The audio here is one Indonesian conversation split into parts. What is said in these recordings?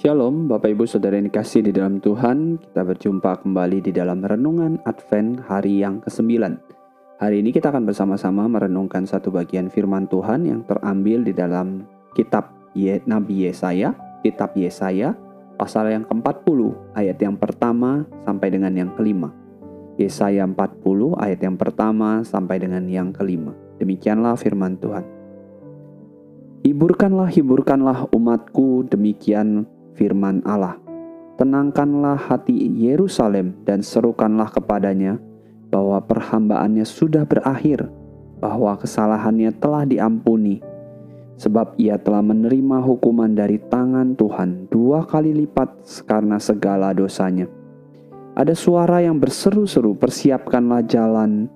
Shalom, Bapak Ibu Saudara yang dikasih di dalam Tuhan. Kita berjumpa kembali di dalam renungan Advent hari yang ke-9. Hari ini kita akan bersama-sama merenungkan satu bagian firman Tuhan yang terambil di dalam kitab Nabi Yesaya, kitab Yesaya, pasal yang ke-40, ayat yang pertama sampai dengan yang kelima. Yesaya 40 ayat yang pertama sampai dengan yang kelima. Demikianlah firman Tuhan. Hiburkanlah, hiburkanlah umatku, demikian firman Allah. Tenangkanlah hati Yerusalem dan serukanlah kepadanya bahwa perhambaannya sudah berakhir, bahwa kesalahannya telah diampuni, sebab ia telah menerima hukuman dari tangan Tuhan dua kali lipat karena segala dosanya. Ada suara yang berseru-seru, persiapkanlah jalan,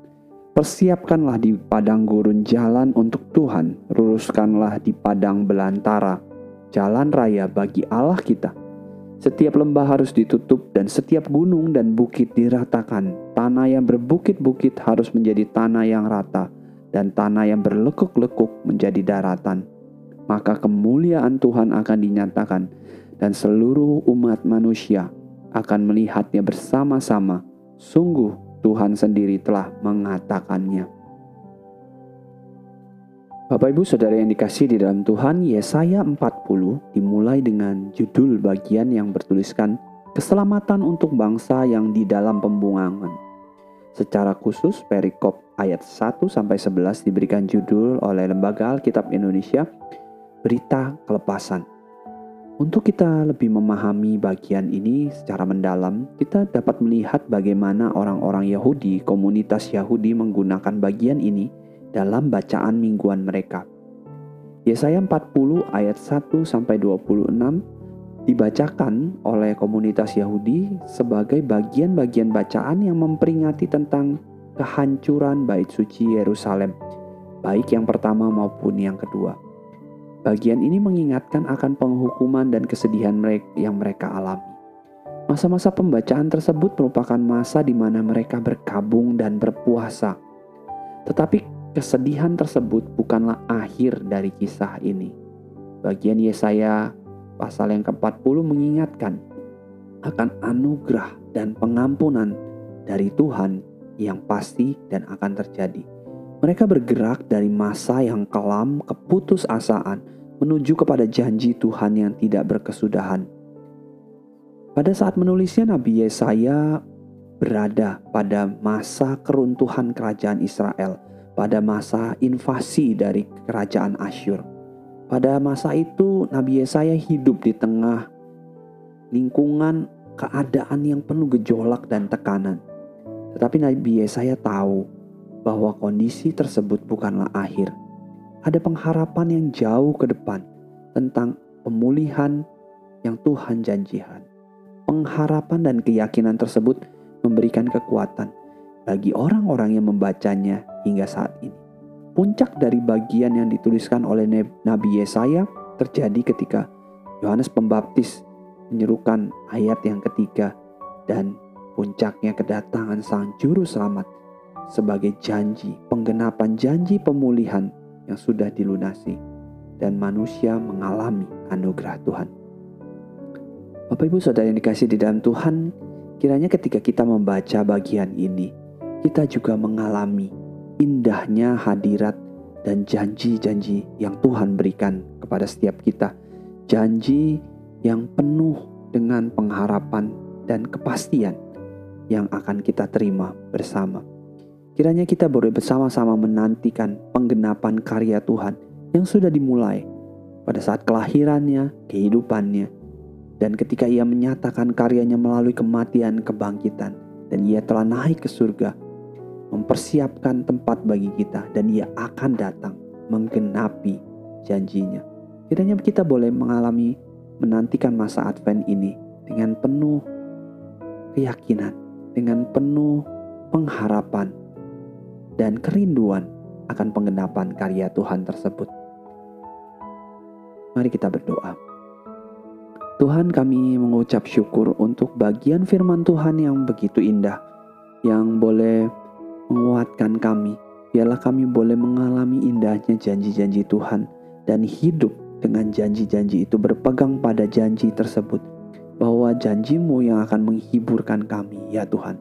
persiapkanlah di padang gurun jalan untuk Tuhan, luruskanlah di padang belantara jalan raya bagi Allah kita. Setiap lembah harus ditutup dan setiap gunung dan bukit diratakan. Tanah yang berbukit-bukit harus menjadi tanah yang rata dan tanah yang berlekuk-lekuk menjadi daratan. Maka kemuliaan Tuhan akan dinyatakan dan seluruh umat manusia akan melihatnya bersama-sama. Sungguh Tuhan sendiri telah mengatakannya. Bapak Ibu Saudara yang dikasih di dalam Tuhan, Yesaya 40 dimulai dengan judul bagian yang bertuliskan Keselamatan untuk bangsa yang di dalam pembungangan. Secara khusus perikop ayat 1 sampai 11 diberikan judul oleh Lembaga Alkitab Indonesia Berita Kelepasan. Untuk kita lebih memahami bagian ini secara mendalam, kita dapat melihat bagaimana orang-orang Yahudi, komunitas Yahudi menggunakan bagian ini dalam bacaan mingguan mereka. Yesaya 40 ayat 1 sampai 26 dibacakan oleh komunitas Yahudi sebagai bagian-bagian bacaan yang memperingati tentang kehancuran bait suci Yerusalem, baik yang pertama maupun yang kedua. Bagian ini mengingatkan akan penghukuman dan kesedihan mereka yang mereka alami. Masa-masa pembacaan tersebut merupakan masa di mana mereka berkabung dan berpuasa. Tetapi Kesedihan tersebut bukanlah akhir dari kisah ini. Bagian Yesaya pasal yang ke-40 mengingatkan akan anugerah dan pengampunan dari Tuhan yang pasti dan akan terjadi. Mereka bergerak dari masa yang kelam, keputusasaan, menuju kepada janji Tuhan yang tidak berkesudahan. Pada saat menulisnya Nabi Yesaya berada pada masa keruntuhan kerajaan Israel pada masa invasi dari kerajaan Asyur. Pada masa itu Nabi Yesaya hidup di tengah lingkungan keadaan yang penuh gejolak dan tekanan. Tetapi Nabi Yesaya tahu bahwa kondisi tersebut bukanlah akhir. Ada pengharapan yang jauh ke depan tentang pemulihan yang Tuhan janjikan. Pengharapan dan keyakinan tersebut memberikan kekuatan bagi orang-orang yang membacanya hingga saat ini. Puncak dari bagian yang dituliskan oleh Nabi Yesaya terjadi ketika Yohanes Pembaptis menyerukan ayat yang ketiga dan puncaknya kedatangan sang juru selamat sebagai janji penggenapan janji pemulihan yang sudah dilunasi dan manusia mengalami anugerah Tuhan. Bapak Ibu Saudara yang dikasih di dalam Tuhan, kiranya ketika kita membaca bagian ini, kita juga mengalami indahnya hadirat dan janji-janji yang Tuhan berikan kepada setiap kita. Janji yang penuh dengan pengharapan dan kepastian yang akan kita terima bersama. Kiranya kita boleh bersama-sama menantikan penggenapan karya Tuhan yang sudah dimulai pada saat kelahirannya, kehidupannya, dan ketika ia menyatakan karyanya melalui kematian kebangkitan, dan ia telah naik ke surga mempersiapkan tempat bagi kita dan ia akan datang menggenapi janjinya. Kiranya kita boleh mengalami menantikan masa Advent ini dengan penuh keyakinan, dengan penuh pengharapan dan kerinduan akan penggenapan karya Tuhan tersebut. Mari kita berdoa. Tuhan kami mengucap syukur untuk bagian firman Tuhan yang begitu indah, yang boleh menguatkan kami. Biarlah kami boleh mengalami indahnya janji-janji Tuhan dan hidup dengan janji-janji itu berpegang pada janji tersebut bahwa janjimu yang akan menghiburkan kami ya Tuhan.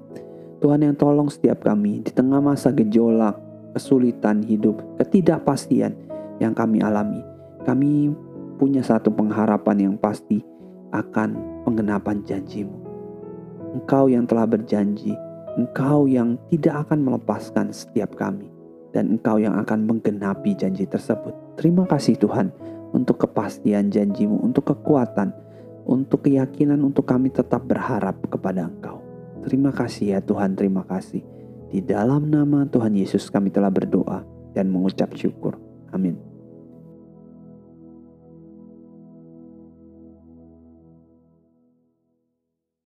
Tuhan yang tolong setiap kami di tengah masa gejolak, kesulitan hidup, ketidakpastian yang kami alami. Kami punya satu pengharapan yang pasti akan penggenapan janjimu. Engkau yang telah berjanji, engkau yang tidak akan melepaskan setiap kami, dan engkau yang akan menggenapi janji tersebut. Terima kasih Tuhan untuk kepastian janjimu, untuk kekuatan, untuk keyakinan untuk kami tetap berharap kepada Engkau. Terima kasih ya Tuhan, terima kasih. Di dalam nama Tuhan Yesus kami telah berdoa dan mengucap syukur. Amin.